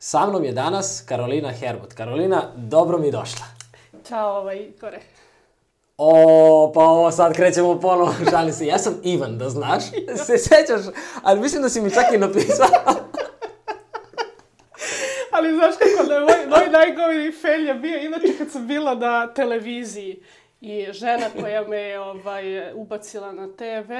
Sa mnom je danas Karolina Herbut. Karolina, dobro mi došla. Ćao, ovaj, Kore. O, pa ovo sad krećemo ponovo, šalim se. Ja sam Ivan, da znaš. Se sećaš, ali mislim da si mi čak i napisao. Ali znaš kako da moj, moj najgori fail je bio, inače kad sam bila na televiziji i žena koja me je ovaj, ubacila na TV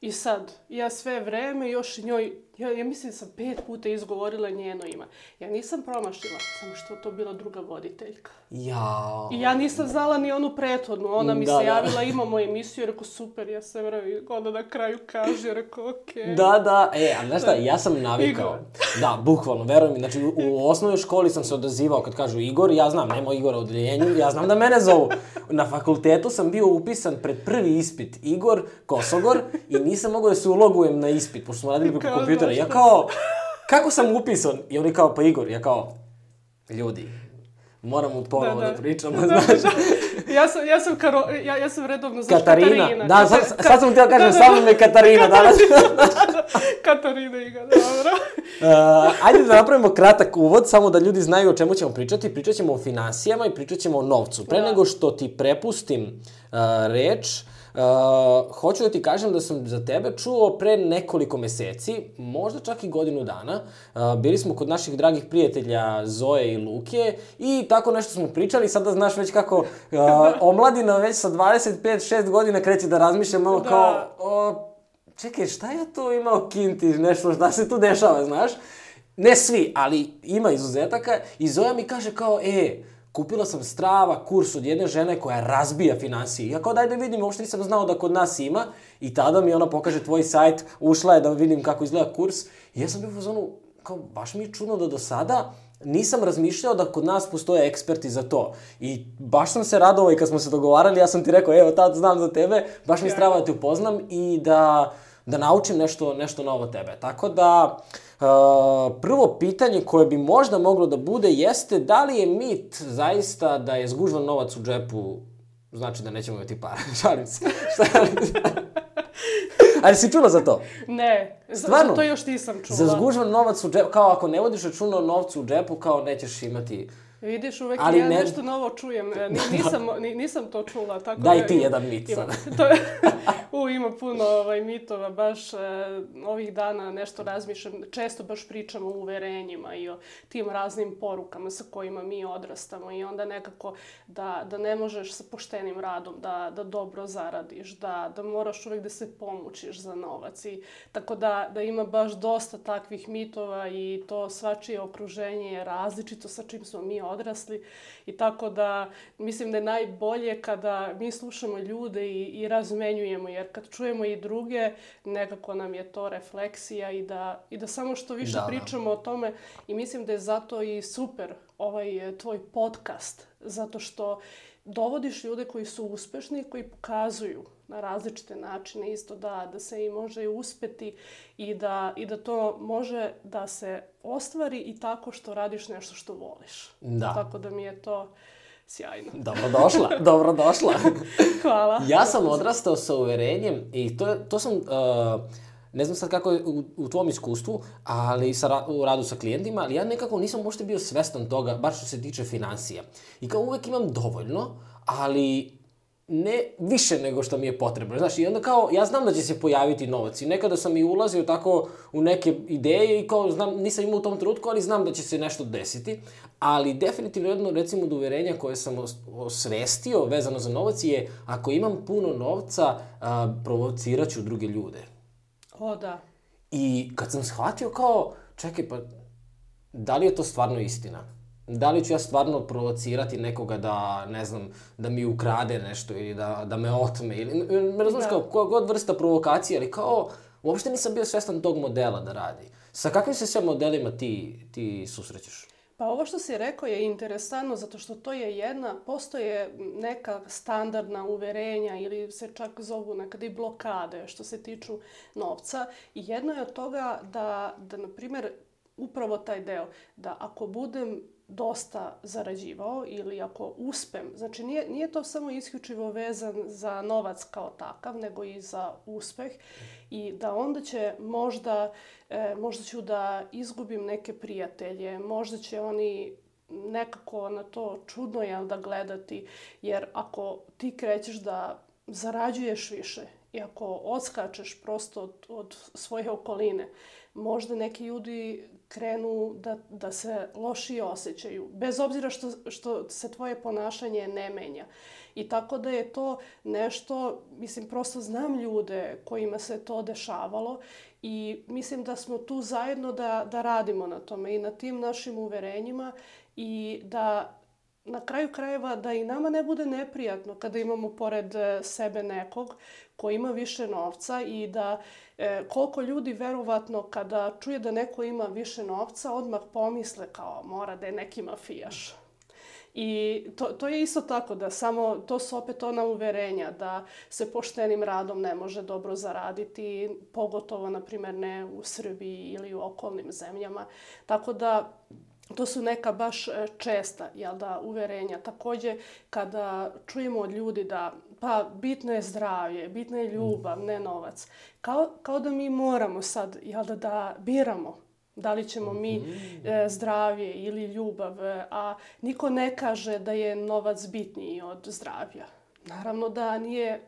i sad, ja sve vreme još njoj, ja, ja mislim da sam pet puta izgovorila njeno ime. Ja nisam promašila, samo što to bila druga voditeljka. Jao. I ja nisam znala ni onu prethodnu. Ona mi Da, se da. javila, imamo emisiju, rekao super, ja sve vreme, onda na kraju kaže, rekao okej. Da, da, e, a znaš šta, ja sam navikao. Da, bukvalno, veruj mi, znači u, osnovnoj školi sam se odazivao kad kažu Igor, ja znam, nema Igora u odeljenju, ja znam da mene zovu. Na fakultetu sam bio upisan pred prvi ispit Igor Kosogor i nisam mogao da se ulogujem na ispit, pošto smo radili preko kompjutera. Znaš Ja kao, kako sam upisan? I oni kao, pa Igor, ja kao, ljudi, moramo ponovo da, Da, da. pričamo, Da, znaš. da. Ja sam, ja sam, Karo, ja, ja sam redovno, znaš, Katarina, Katarina. da, sad, sad sam htio kažem, da, da, samo me Katarina danas. Katarina iga, dobro. Uh, ajde da napravimo kratak uvod, samo da ljudi znaju o čemu ćemo pričati. Pričat ćemo o finansijama i pričat ćemo o novcu. Pre Da. nego što ti prepustim uh, reč, uh, hoću da ti kažem da sam za tebe čuo pre nekoliko meseci, možda čak i godinu dana. Uh, bili smo kod naših dragih prijatelja Zoe i Luke i tako nešto smo pričali. Sada znaš već kako uh, omladina već sa 25-6 godina kreće da razmišlja malo Da. kao... O, čekaj, šta ja tu imao kinti, nešto, šta se tu dešava, znaš? Ne svi, ali ima izuzetaka. I Zoja mi kaže kao, e, kupila sam strava kurs od jedne žene koja razbija finansije. Ja kao daj da vidim, uopšte nisam znao da kod nas ima. I tada mi ona pokaže tvoj sajt, ušla je da vidim kako izgleda kurs. I ja sam bio u fazonu, kao, baš mi je čudno da do sada nisam razmišljao da kod nas postoje eksperti za to. I baš sam se radovao i kad smo se dogovarali, ja sam ti rekao, evo, tad znam za tebe, baš mi strava da te upoznam i da, da naučim nešto, nešto novo tebe. Tako da, uh, prvo pitanje koje bi možda moglo da bude jeste da li je mit zaista da je zgužvan novac u džepu znači da nećemo imati para. Šalim se. Šalim se. Ali si čula za to? Ne, za, Stvarno? za to još nisam čula. Za zgužvan novac u džepu, kao ako ne vodiš računa o novcu u džepu, kao nećeš imati... Vidiš, uvek Ali ja ne- nešto novo čujem. E, Ni, nisam, ni, nisam to čula. Tako Daj da ti ima- jedan mit ima, sad. to, u, ima puno ovaj, mitova, baš e, ovih dana nešto razmišljam, često baš pričam o uverenjima i o tim raznim porukama sa kojima mi odrastamo i onda nekako da, da ne možeš sa poštenim radom da, da dobro zaradiš, da, da moraš uvek da se pomučiš za novac i tako da, da ima baš dosta takvih mitova i to svačije okruženje je različito sa čim smo mi odrasli i tako da mislim da je najbolje kada mi slušamo ljude i, i razmenjujemo jer kad čujemo i druge nekako nam je to refleksija i da, i da samo što više Da, da. pričamo o tome i mislim da je zato i super ovaj eh, tvoj podcast zato što dovodiš ljude koji su uspešni koji pokazuju na različite načine isto da, da se i može i uspeti i da, i da to može da se ostvari i tako što radiš nešto što voliš. Da. Tako da mi je to sjajno. Dobrodošla, dobrodošla. Hvala. Ja sam odrastao sa uverenjem i to, to sam, uh, ne znam sad kako je u, u tvom iskustvu, ali sa, u radu sa klijentima, ali ja nekako nisam uopšte bio svestan toga, baš što se tiče financija. I kao uvek imam dovoljno, ali ne više nego što mi je potrebno. Znaš, i onda kao, ja znam da će se pojaviti novac i nekada sam i ulazio tako u neke ideje i kao, znam, nisam imao u tom trenutku, ali znam da će se nešto desiti. Ali definitivno jedno, recimo, od uverenja koje sam os- osvestio vezano za novac je, ako imam puno novca, a, provocirat ću druge ljude. O, da. I kad sam shvatio kao, čekaj, pa da li je to stvarno istina? Da li ću ja stvarno provocirati nekoga da, ne znam, da mi ukrade nešto ili da, da me otme ili, me razumiješ Da. kao koja god vrsta provokacije, ali kao, uopšte nisam bio svestan tog modela da radi. Sa kakvim se sve modelima ti, ti susrećeš? Pa ovo što si rekao je interesantno zato što to je jedna, postoje neka standardna uverenja ili se čak zovu nekad i blokade što se tiču novca i jedno je od toga da, da na primjer, upravo taj deo da ako budem dosta zarađivao ili ako uspem, znači nije, nije to samo isključivo vezan za novac kao takav, nego i za uspeh i da onda će možda, e, možda ću da izgubim neke prijatelje, možda će oni nekako na to čudno jel da gledati, jer ako ti krećeš da zarađuješ više i ako odskačeš prosto od, od svoje okoline, možda neki ljudi krenu da, da se lošije osjećaju, bez obzira što, što se tvoje ponašanje ne menja. I tako da je to nešto, mislim, prosto znam ljude kojima se to dešavalo i mislim da smo tu zajedno da, da radimo na tome i na tim našim uverenjima i da na kraju krajeva da i nama ne bude neprijatno kada imamo pored e, sebe nekog ko ima više novca i da e, koliko ljudi verovatno kada čuje da neko ima više novca odmah pomisle kao mora da je neki mafijaš. I to, to je isto tako da samo, to su opet ona uverenja da se poštenim radom ne može dobro zaraditi, pogotovo, na primjer, ne u Srbiji ili u okolnim zemljama. Tako da To su neka baš e, česta jel da, uverenja. Takođe, kada čujemo od ljudi da pa bitno je zdravlje, bitno je ljubav, ne novac. Kao, kao da mi moramo sad jel da, da biramo da li ćemo mi mhm. e, zdravlje ili ljubav, e, a niko ne kaže da je novac bitniji od zdravlja. Naravno da nije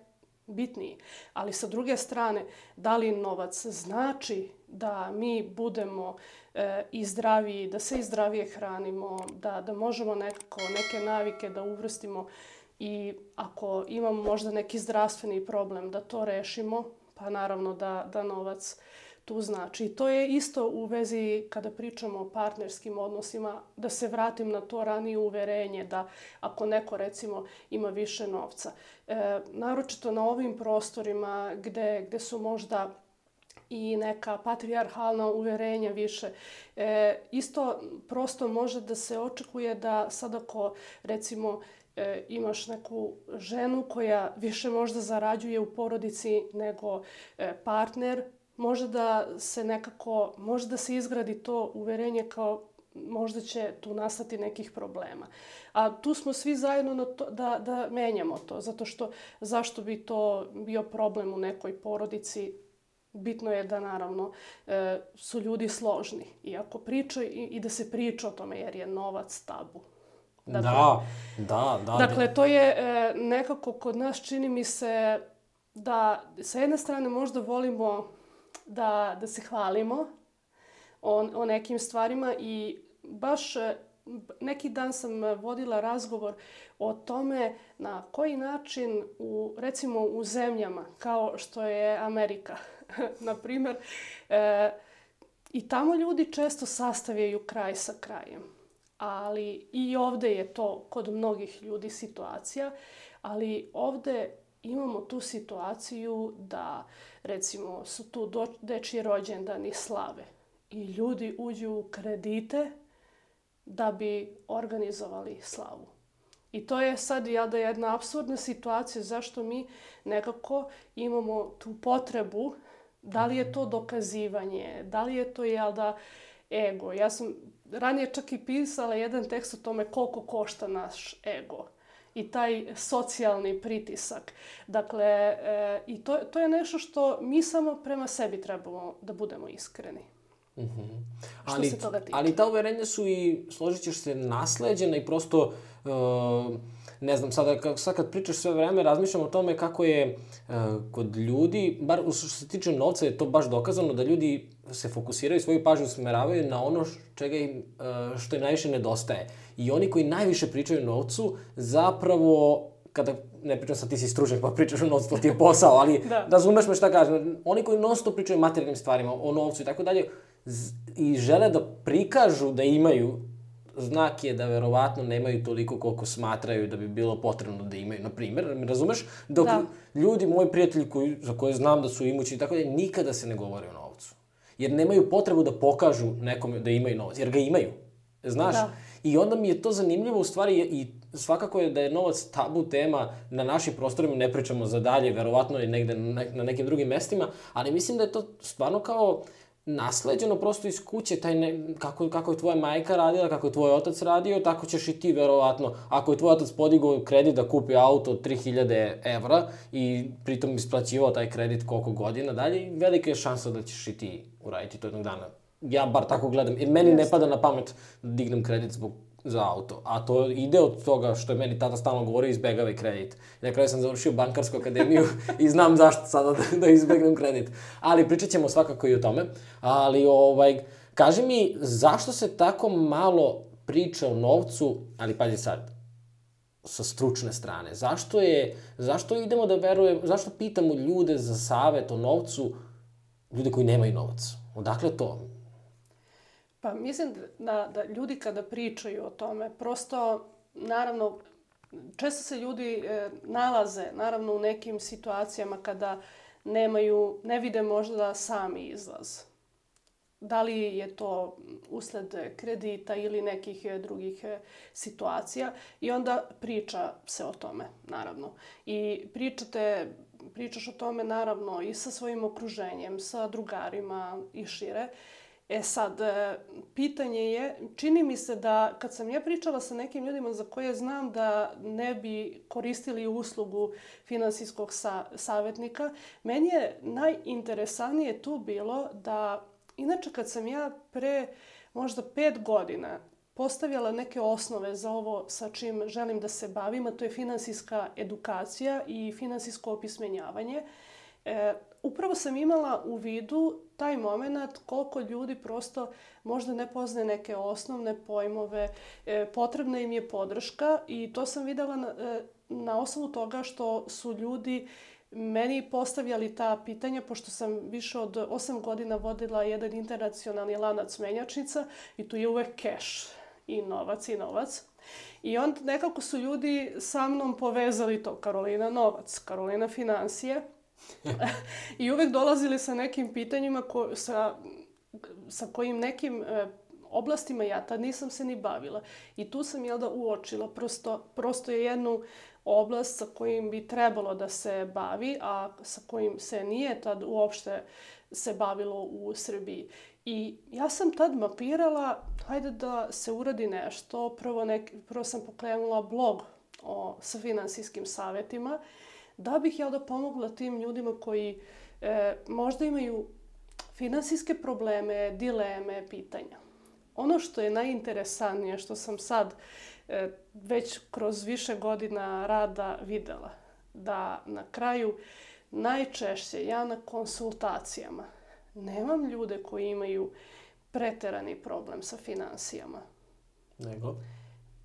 bitniji, ali sa druge strane, da li novac znači da mi budemo e, i zdraviji, da se i zdravije hranimo, da, da možemo nekako neke navike da uvrstimo i ako imamo možda neki zdravstveni problem da to rešimo, pa naravno da, da novac tu znači. I to je isto u vezi kada pričamo o partnerskim odnosima, da se vratim na to ranije uverenje da ako neko recimo ima više novca, e, naročito na ovim prostorima gde, gde su možda i neka patrijarhalna uverenja više. E, isto prosto može da se očekuje da sad ako recimo e, imaš neku ženu koja više možda zarađuje u porodici nego e, partner, može da se nekako, može da se izgradi to uverenje kao možda će tu nastati nekih problema. A tu smo svi zajedno na to, da, da menjamo to, zato što zašto bi to bio problem u nekoj porodici bitno je da naravno e, su ljudi složni i ako pričaju i, i da se priča o tome jer je novac tabu. Dakle, da, da, da. Dakle, to je e, nekako kod nas čini mi se da sa jedne strane možda volimo da, da se hvalimo o, o nekim stvarima i baš e, neki dan sam vodila razgovor o tome na koji način u recimo u zemljama kao što je Amerika na primer. E, I tamo ljudi često sastavljaju kraj sa krajem. Ali i ovde je to kod mnogih ljudi situacija, ali ovde imamo tu situaciju da recimo su tu dečji rođendani slave i ljudi uđu u kredite da bi organizovali slavu. I to je sad jel da jedna absurdna situacija zašto mi nekako imamo tu potrebu Da li je to dokazivanje? Da li je to, jel da, ego? Ja sam ranije čak i pisala jedan tekst o tome koliko košta naš ego i taj socijalni pritisak. Dakle, e, i to, to je nešto što mi samo prema sebi trebamo da budemo iskreni. Mm -hmm. ali, se toga tiče. Ali ta uverenja su i, složit ćeš se, nasleđena i prosto... Uh, ne znam, sada, sad kad pričaš sve vreme, razmišljam o tome kako je uh, kod ljudi, bar što se tiče novca je to baš dokazano, da ljudi se fokusiraju, svoju pažnju smeravaju na ono čega im, uh, što im najviše nedostaje. I oni koji najviše pričaju novcu, zapravo kada ne pričam sad ti si stručnjak pa pričaš o novcu, to ti je posao, ali da. razumeš me šta kažem. Oni koji non stop pričaju o materijalnim stvarima, o novcu i tako dalje, i žele da prikažu da imaju znak je da verovatno nemaju toliko koliko smatraju da bi bilo potrebno da imaju. Na primjer, razumeš? Dok da. ljudi, moji prijatelji koji, za koje znam da su imući i tako da, nikada se ne govore o novcu. Jer nemaju potrebu da pokažu nekome da imaju novac, jer ga imaju. Znaš? Da. I onda mi je to zanimljivo u stvari i svakako je da je novac tabu tema na našim prostorima, ne pričamo za dalje, verovatno je negde na nekim drugim mestima, ali mislim da je to stvarno kao nasleđeno prosto iz kuće, taj ne, kako, kako je tvoja majka radila, kako je tvoj otac radio, tako ćeš i ti verovatno. Ako je tvoj otac podigao kredit da kupi auto od 3000 evra i pritom isplaćivao taj kredit koliko godina dalje, velika je šansa da ćeš i ti uraditi to jednog dana. Ja bar tako gledam, jer meni Jeste. ne pada na pamet da dignem kredit zbog za auto. A to ide od toga što je meni tata stalno govorio izbegavaj kredit. I na kraju sam završio bankarsku akademiju i znam zašto sada da, da izbegnem kredit. Ali pričat ćemo svakako i o tome. Ali, ovaj, kaži mi, zašto se tako malo priča o novcu, ali pazi sad, sa stručne strane. Zašto je, zašto idemo da verujemo, zašto pitamo ljude za savet o novcu, ljude koji nemaju novac? Odakle to? Pa mislim da, da ljudi kada pričaju o tome, prosto, naravno, često se ljudi e, nalaze, naravno, u nekim situacijama kada nemaju, ne vide možda sami izlaz. Da li je to usled kredita ili nekih e, drugih e, situacija i onda priča se o tome, naravno. I pričate, pričaš o tome, naravno, i sa svojim okruženjem, sa drugarima i šire. E sad, e, pitanje je, čini mi se da kad sam ja pričala sa nekim ljudima za koje znam da ne bi koristili uslugu finansijskog sa, savjetnika, meni je najinteresanije tu bilo da, inače kad sam ja pre možda pet godina postavila neke osnove za ovo sa čim želim da se bavim, a to je finansijska edukacija i finansijsko opismenjavanje, e, upravo sam imala u vidu taj moment koliko ljudi prosto možda ne poznaje neke osnovne pojmove, e, potrebna im je podrška i to sam videla na, e, na osnovu toga što su ljudi meni postavljali ta pitanja, pošto sam više od 8 godina vodila jedan internacionalni lanac menjačnica i tu je uvek keš i novac i novac. I onda nekako su ljudi sa mnom povezali to. Karolina Novac, Karolina Financije. I uvek dolazili sa nekim pitanjima ko, sa, sa kojim nekim e, oblastima ja tad nisam se ni bavila. I tu sam jel da uočila, prosto, prosto je jednu oblast sa kojim bi trebalo da se bavi, a sa kojim se nije tad uopšte se bavilo u Srbiji. I ja sam tad mapirala, hajde da se uradi nešto. Prvo, nek, prvo sam pokrenula blog o, sa finansijskim savetima da bih ja da pomogla tim ljudima koji e, možda imaju finansijske probleme, dileme, pitanja. Ono što je najinteresantnije, što sam sad e, već kroz više godina rada videla, da na kraju najčešće ja na konsultacijama nemam ljude koji imaju preterani problem sa finansijama. Nego?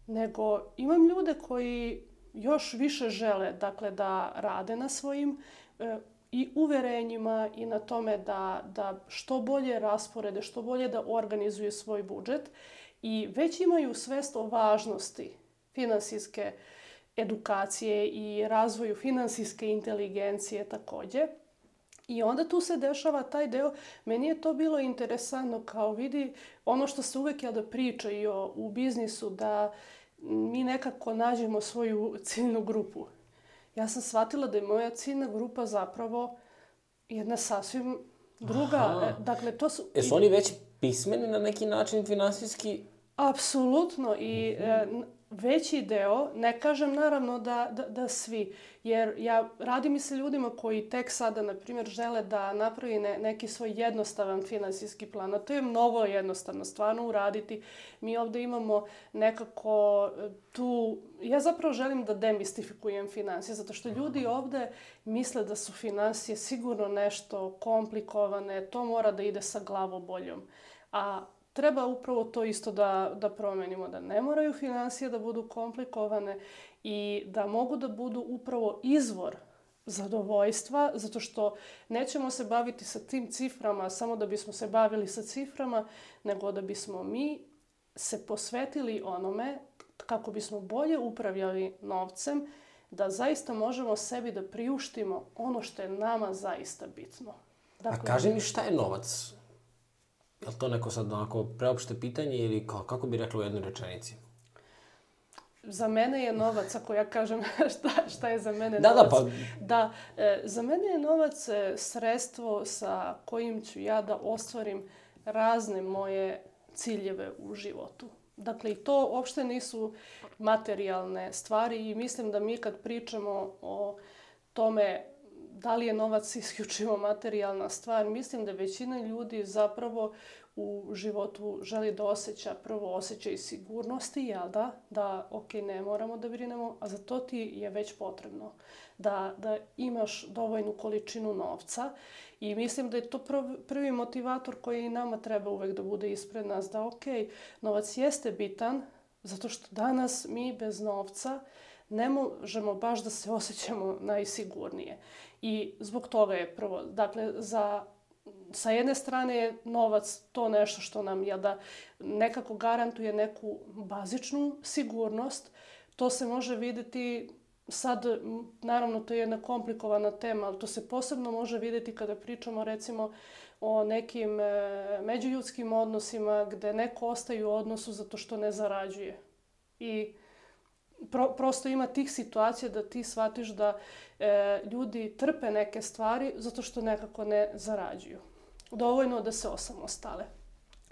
Nego imam ljude koji još više žele dakle, da rade na svojim e, i uverenjima i na tome da, da što bolje rasporede, što bolje da organizuju svoj budžet i već imaju svest o važnosti finansijske edukacije i razvoju finansijske inteligencije takođe. I onda tu se dešava taj deo, meni je to bilo interesantno kao vidi ono što se uvek ja da priča i o, u biznisu, da mi nekako nađemo svoju ciljnu grupu. Ja sam shvatila da je moja ciljna grupa zapravo jedna sasvim druga. Aha. E, dakle, to su... Jesu oni već pismeni na neki način finansijski? Apsolutno. I mm -hmm veći deo, ne kažem naravno da, da, da svi, jer ja radim i sa ljudima koji tek sada, na primjer, žele da napravi ne, neki svoj jednostavan finansijski plan, a to je mnogo jednostavno, stvarno uraditi. Mi ovde imamo nekako e, tu, ja zapravo želim da demistifikujem finansije, zato što ljudi ovde misle da su finansije sigurno nešto komplikovane, to mora da ide sa glavoboljom. A treba upravo to isto da, da promenimo, da ne moraju financije da budu komplikovane i da mogu da budu upravo izvor zadovoljstva, zato što nećemo se baviti sa tim ciframa samo da bismo se bavili sa ciframa, nego da bismo mi se posvetili onome kako bismo bolje upravljali novcem, da zaista možemo sebi da priuštimo ono što je nama zaista bitno. Dakle, A kaži mi šta je novac? Je li to neko sad onako preopšte pitanje ili kako, bi rekla u jednoj rečenici? za mene je novac, ako ja kažem šta, šta je za mene Da, da, novac. pa- Da, e, za mene je novac e, sredstvo sa kojim ću ja da ostvarim razne moje ciljeve u životu. Dakle, i to uopšte nisu materijalne stvari i mislim da mi kad pričamo o tome da li je novac isključivo materijalna stvar, mislim da većina ljudi zapravo u životu želi da osjeća prvo osjećaj sigurnosti, jel da? Da, ok, ne moramo da brinemo, a za to ti je već potrebno da, da imaš dovoljnu količinu novca i mislim da je to prvi, motivator koji nama treba uvek da bude ispred nas, da ok, novac jeste bitan, zato što danas mi bez novca ne možemo baš da se osjećamo najsigurnije. I zbog toga je prvo, dakle, za sa jedne strane je novac to nešto što nam je da nekako garantuje neku bazičnu sigurnost. To se može videti sad, naravno to je jedna komplikovana tema, ali to se posebno može videti kada pričamo recimo o nekim e, međuljudskim odnosima gde neko ostaje u odnosu zato što ne zarađuje. I pro, prosto ima tih situacija da ti shvatiš da e, ljudi trpe neke stvari zato što nekako ne zarađuju. Dovoljno da se osamostale.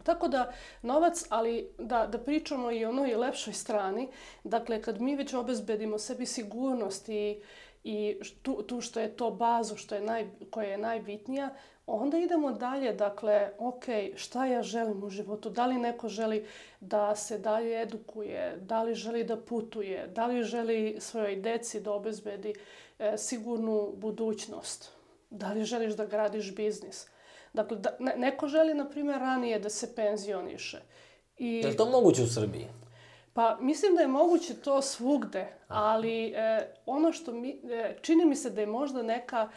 Tako da novac, ali da, da pričamo i onoj lepšoj strani, dakle kad mi već obezbedimo sebi sigurnost i, i tu, tu što je to bazu što je naj, koja je najbitnija, onda idemo dalje, dakle, ok, šta ja želim u životu? Da li neko želi da se dalje edukuje? Da li želi da putuje? Da li želi svojoj deci da obezbedi e, sigurnu budućnost? Da li želiš da gradiš biznis? Dakle, da, ne, neko želi, na primjer, ranije da se penzioniše. I, Je li to moguće u Srbiji? Pa mislim da je moguće to svugde, ali e, ono što mi, e, čini mi se da je možda neka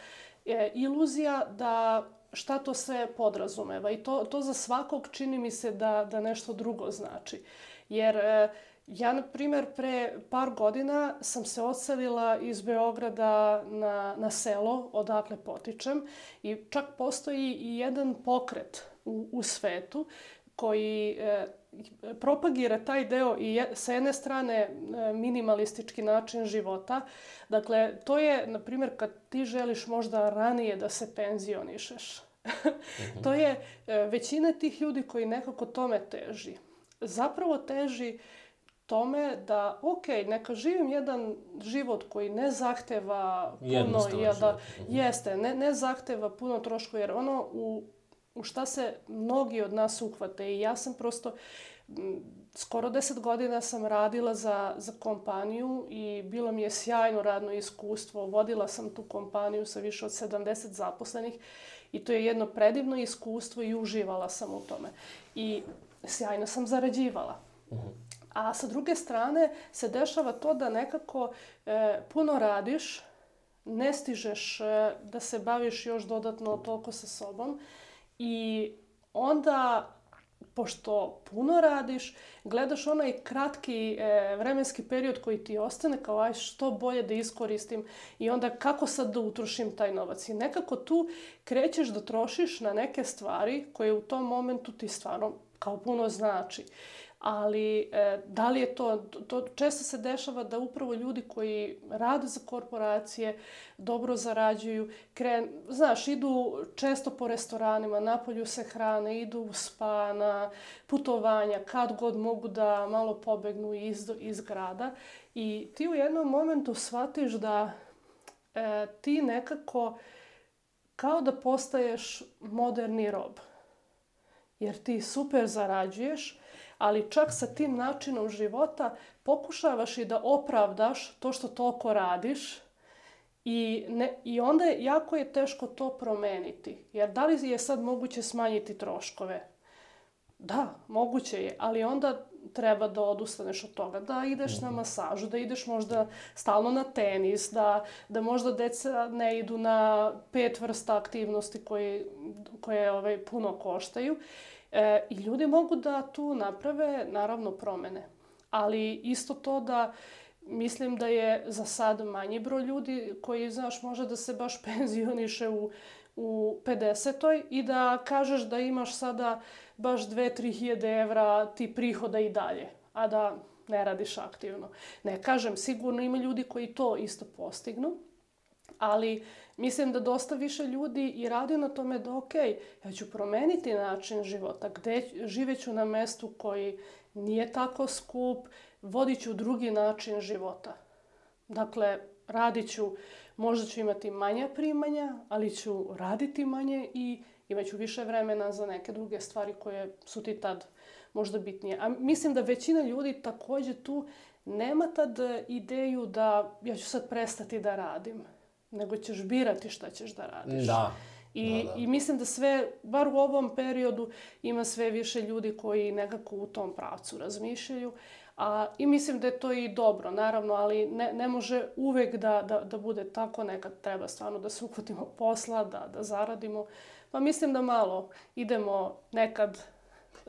e, iluzija da šta to sve podrazumeva i to, to za svakog čini mi se da, da nešto drugo znači. Jer e, ja, na primjer, pre par godina sam se odselila iz Beograda na, na selo, odakle potičem i čak postoji i jedan pokret u, u svetu koji e, propagira taj deo i je, sa jedne strane e, minimalistički način života. Dakle, to je, na primjer, kad ti želiš možda ranije da se penzionišeš. to je e, većina tih ljudi koji nekako tome teži. Zapravo teži tome da, ok, neka živim jedan život koji ne zahteva puno, ja, da. Mhm. jeste, ne, ne zahteva puno troškova, jer ono u, u šta se mnogi od nas uhvate i ja sam prosto skoro deset godina sam radila za, za kompaniju i bilo mi je sjajno radno iskustvo. Vodila sam tu kompaniju sa više od 70 zaposlenih i to je jedno predivno iskustvo i uživala sam u tome. I sjajno sam zarađivala. A sa druge strane se dešava to da nekako e, puno radiš, ne stižeš e, da se baviš još dodatno toliko sa sobom i onda pošto puno radiš, gledaš onaj kratki e, vremenski period koji ti ostane kao aj što bolje da iskoristim i onda kako sad da utrošim taj novac. I nekako tu krećeš da trošiš na neke stvari koje u tom momentu ti stvarno kao puno znači. Ali e, da li je to, to, često se dešava da upravo ljudi koji rade za korporacije, dobro zarađuju, kren, znaš, idu često po restoranima, napolju se hrane, idu u spa, na putovanja, kad god mogu da malo pobegnu iz, iz grada. I ti u jednom momentu shvatiš da e, ti nekako kao da postaješ moderni rob. Jer ti super zarađuješ, ali čak sa tim načinom života pokušavaš i da opravdaš to što toliko radiš i, ne, i onda je, jako je teško to promeniti. Jer da li je sad moguće smanjiti troškove? Da, moguće je, ali onda treba da odustaneš od toga, da ideš na masažu, da ideš možda stalno na tenis, da, da možda deca ne idu na pet vrsta aktivnosti koje, koje ovaj, puno koštaju. E, I ljudi mogu da tu naprave, naravno, promene. Ali isto to da mislim da je za sad manji broj ljudi koji, znaš, može da se baš penzioniše u, u 50. i da kažeš da imaš sada baš 2-3 hiljade evra ti prihoda i dalje. A da ne radiš aktivno. Ne kažem, sigurno ima ljudi koji to isto postignu, ali mislim da dosta više ljudi i radi na tome da ok, ja ću promeniti način života, gde živeću na mestu koji nije tako skup, vodit ću drugi način života. Dakle, radit ću, možda ću imati manja primanja, ali ću raditi manje i imaću više vremena za neke druge stvari koje su ti tad možda bitnije. A mislim da većina ljudi takođe tu nema tad ideju da ja ću sad prestati da radim, nego ćeš birati šta ćeš da radiš. Da. I, Da, da. I mislim da sve, bar u ovom periodu, ima sve više ljudi koji nekako u tom pravcu razmišljaju. A, I mislim da je to i dobro, naravno, ali ne, ne može uvek da, da, da bude tako. Nekad treba stvarno da se uhvatimo posla, da, da zaradimo. Pa mislim da malo idemo nekad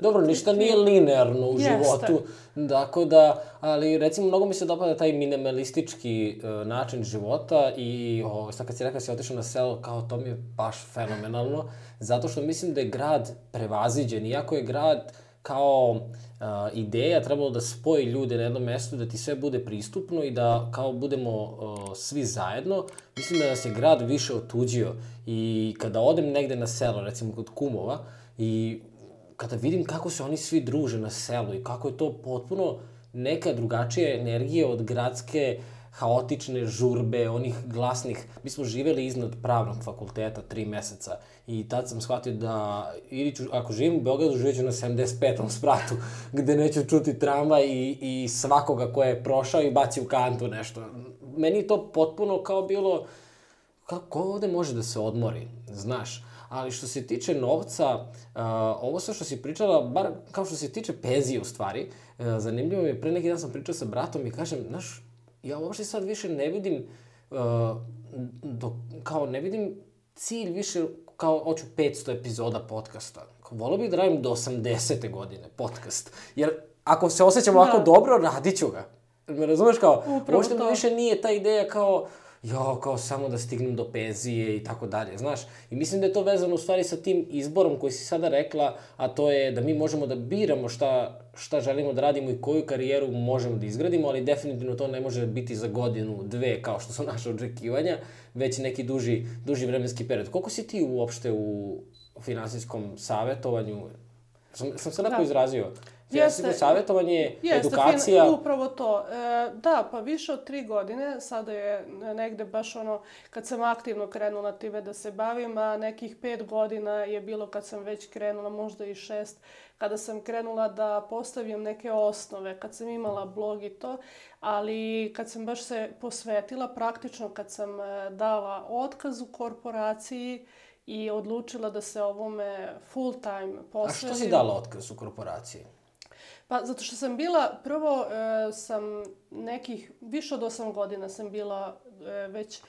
Dobro, ništa nije linearno u Jeste. životu, tako da, ali recimo mnogo mi se dopada taj minimalistički uh, način života i o, sad kad si rekao da si otišao na selo, kao to mi je baš fenomenalno, zato što mislim da je grad prevaziđen, iako je grad kao uh, ideja trebalo da spoji ljude na jednom mestu, da ti sve bude pristupno i da kao budemo uh, svi zajedno, mislim da nas je grad više otuđio i kada odem negde na selo, recimo kod kumova, i kada vidim kako se oni svi druže na selu i kako je to potpuno neka drugačija energija od gradske haotične žurbe, onih glasnih. Mi smo živeli iznad pravnog fakulteta tri meseca i tad sam shvatio da ili ću, ako živim u Beogradu, živjet ću na 75. spratu, gde neću čuti tramvaj i, i svakoga ko je prošao i baci u kantu nešto. Meni to potpuno kao bilo, kako ovde može da se odmori, znaš. Ali što se tiče novca, ovo sve što si pričala, bar kao što se tiče penzije u stvari, uh, zanimljivo mi je, pre neki dan sam pričao sa bratom i kažem, znaš, ja uopšte sad više ne vidim, uh, do, kao ne vidim cilj više kao hoću 500 epizoda podcasta. Kao, Volio bih da radim do 80. godine podcast. Jer ako se osjećam ovako Da. dobro, radit ću ga. Me razumeš kao, Upravo uopšte mi više nije ta ideja kao, jo, kao samo da stignem do penzije i tako dalje, znaš. I mislim da je to vezano u stvari sa tim izborom koji si sada rekla, a to je da mi možemo da biramo šta, šta želimo da radimo i koju karijeru možemo da izgradimo, ali definitivno to ne može biti za godinu, dve, kao što su naše očekivanja, već neki duži, duži vremenski period. Koliko si ti uopšte u finansijskom savetovanju? Sam, sam se lepo Da. izrazio. Jeste. savjetovanje, Jeste, edukacija... fin- upravo to. E, da, pa više od tri godine, sada je negde baš ono, kad sam aktivno krenula time da se bavim, a nekih pet godina je bilo kad sam već krenula, možda i šest, kada sam krenula da postavim neke osnove, kad sam imala blog i to, ali kad sam baš se posvetila, praktično kad sam e, dala otkaz u korporaciji i odlučila da se ovome full time A posvetim. što si dala otkaz u korporaciji? Pa zato što sam bila, prvo e, sam nekih, više od osam godina sam bila e, već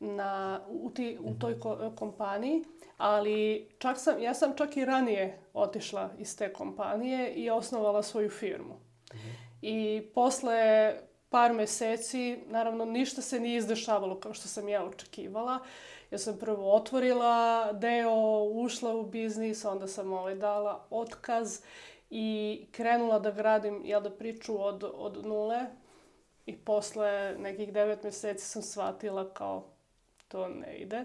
na, u, ti, u toj ko- kompaniji, ali čak sam, ja sam čak i ranije otišla iz te kompanije i osnovala svoju firmu. I posle par meseci, naravno ništa se nije izdešavalo kao što sam ja očekivala. Ja sam prvo otvorila deo, ušla u biznis, onda sam ovaj, dala otkaz i krenula da gradim jel da priču od, od nule. I posle nekih devet meseci sam shvatila kao to ne ide.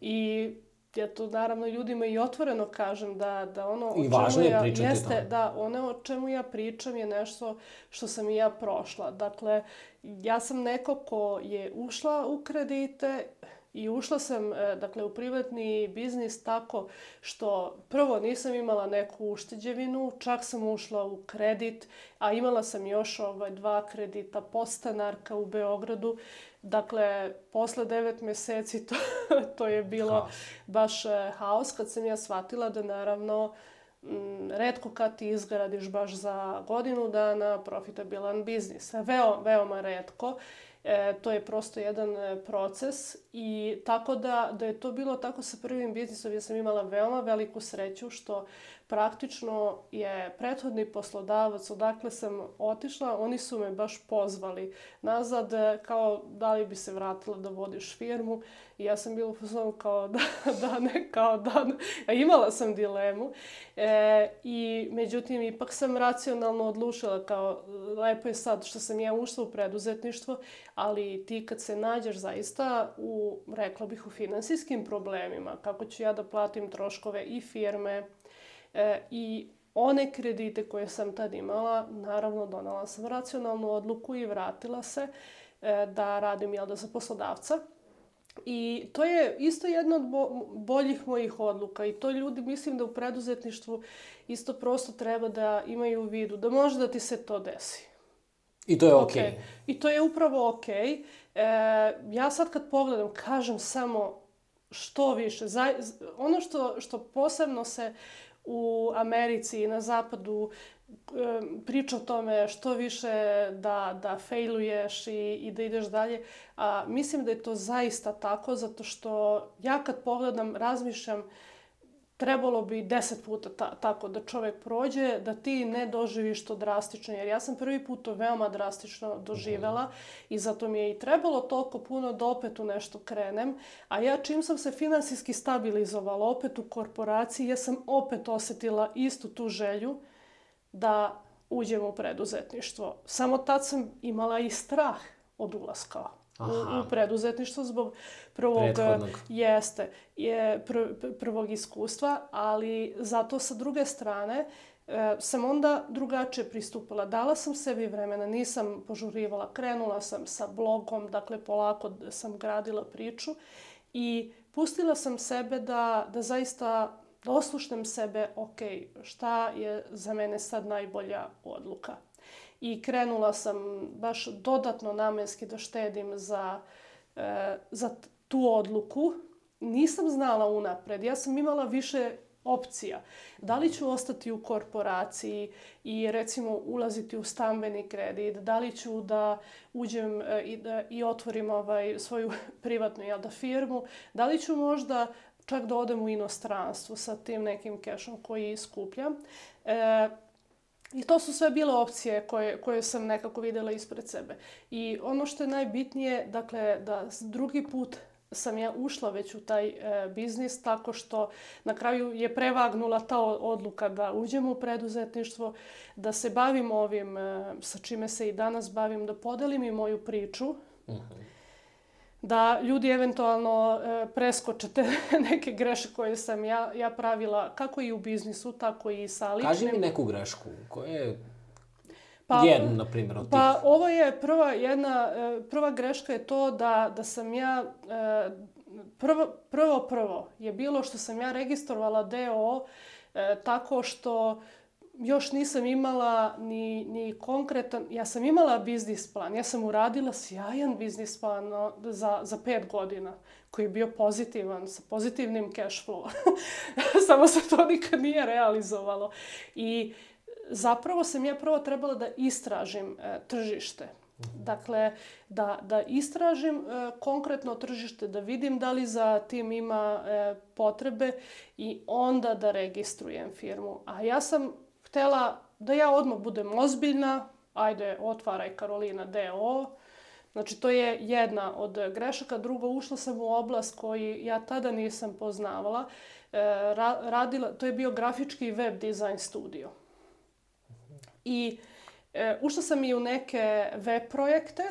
I ja to naravno ljudima i otvoreno kažem da, da ono o I čemu važno je ja, pričati jeste, tome. da, ono o čemu ja pričam je nešto što sam i ja prošla. Dakle, ja sam neko ko je ušla u kredite i ušla sam e, dakle, u privatni biznis tako što prvo nisam imala neku ušteđevinu, čak sam ušla u kredit, a imala sam još ovaj, dva kredita postanarka u Beogradu. Dakle, posle devet meseci to, to je bilo Haos. baš e, haos kad sam ja shvatila da naravno m, redko kad ti izgradiš baš za godinu dana profitabilan biznis. Veo, veoma redko. E, to je prosto jedan e, proces i tako da, da je to bilo tako sa prvim biznisom, ja sam imala veoma veliku sreću što praktično je prethodni poslodavac odakle sam otišla, oni su me baš pozvali nazad kao da li bi se vratila da vodiš firmu i ja sam bila u fazonu kao da, da ne, kao da ne. A imala sam dilemu e, i međutim ipak sam racionalno odlučila kao lepo je sad što sam ja ušla u preduzetništvo, ali ti kad se nađeš zaista u, rekla bih, u finansijskim problemima, kako ću ja da platim troškove i firme, E, I one kredite koje sam tad imala, naravno donala sam racionalnu odluku i vratila se e, da radim jel da za poslodavca. I to je isto jedna od bo boljih mojih odluka i to ljudi mislim da u preduzetništvu isto prosto treba da imaju u vidu, da može da ti se to desi. I to je okej. Okay. Okay. I to je upravo okej. Okay. E, ja sad kad pogledam, kažem samo što više. Za, ono što, što posebno se u Americi i na zapadu priča o tome što više da, da failuješ i, i da ideš dalje. A, mislim da je to zaista tako, zato što ja kad pogledam, razmišljam trebalo bi deset puta ta, tako da čovek prođe, da ti ne doživiš to drastično. Jer ja sam prvi put to veoma drastično doživela i zato mi je i trebalo toliko puno da opet u nešto krenem. A ja čim sam se finansijski stabilizovala opet u korporaciji, ja sam opet osetila istu tu želju da uđem u preduzetništvo. Samo tad sam imala i strah od ulaska u, u preduzetništvo zbog prvog Prethodnog. jeste je pr, prvog iskustva, ali zato sa druge strane e, sam onda drugačije pristupila. Dala sam sebi vremena, nisam požurivala, krenula sam sa blogom, dakle polako sam gradila priču i pustila sam sebe da, da zaista da oslušnem sebe, ok, šta je za mene sad najbolja odluka i krenula sam baš dodatno namenski da štedim za, e, za tu odluku. Nisam znala unapred. Ja sam imala više opcija. Da li ću ostati u korporaciji i recimo ulaziti u stambeni kredit, da li ću da uđem e, i, da, i otvorim ovaj, svoju privatnu jel da, firmu, da li ću možda čak da odem u inostranstvo sa tim nekim kešom koji skupljam. E, I to su sve bile opcije koje, koje sam nekako videla ispred sebe. I ono što je najbitnije, dakle, da drugi put sam ja ušla već u taj e, biznis tako što na kraju je prevagnula ta odluka da uđem u preduzetništvo, da se bavim ovim e, sa čime se i danas bavim, da podelim i moju priču. Uh mhm. -huh da ljudi eventualno e, preskočete neke greške koje sam ja, ja pravila, kako i u biznisu, tako i sa ličnim. Kaži mi neku grešku, koja je pa, jednu, na primjer, od pa, tih? Pa ovo je prva jedna, e, prva greška je to da, da sam ja, e, prvo, prvo prvo je bilo što sam ja registrovala DO tako što još nisam imala ni, ni konkretan, ja sam imala biznis plan, ja sam uradila sjajan biznis plan za, za pet godina koji je bio pozitivan, sa pozitivnim cash flow. Samo se to nikad nije realizovalo. I zapravo sam ja prvo trebala da istražim e, tržište. Dakle, da, da istražim e, konkretno tržište, da vidim da li za tim ima e, potrebe i onda da registrujem firmu. A ja sam htela da ja odmah budem ozbiljna, ajde, otvaraj Karolina DO. Znači, to je jedna od grešaka. Drugo, ušla sam u oblast koji ja tada nisam poznavala. E, radila, to je bio grafički web design studio. I e, ušla sam i u neke web projekte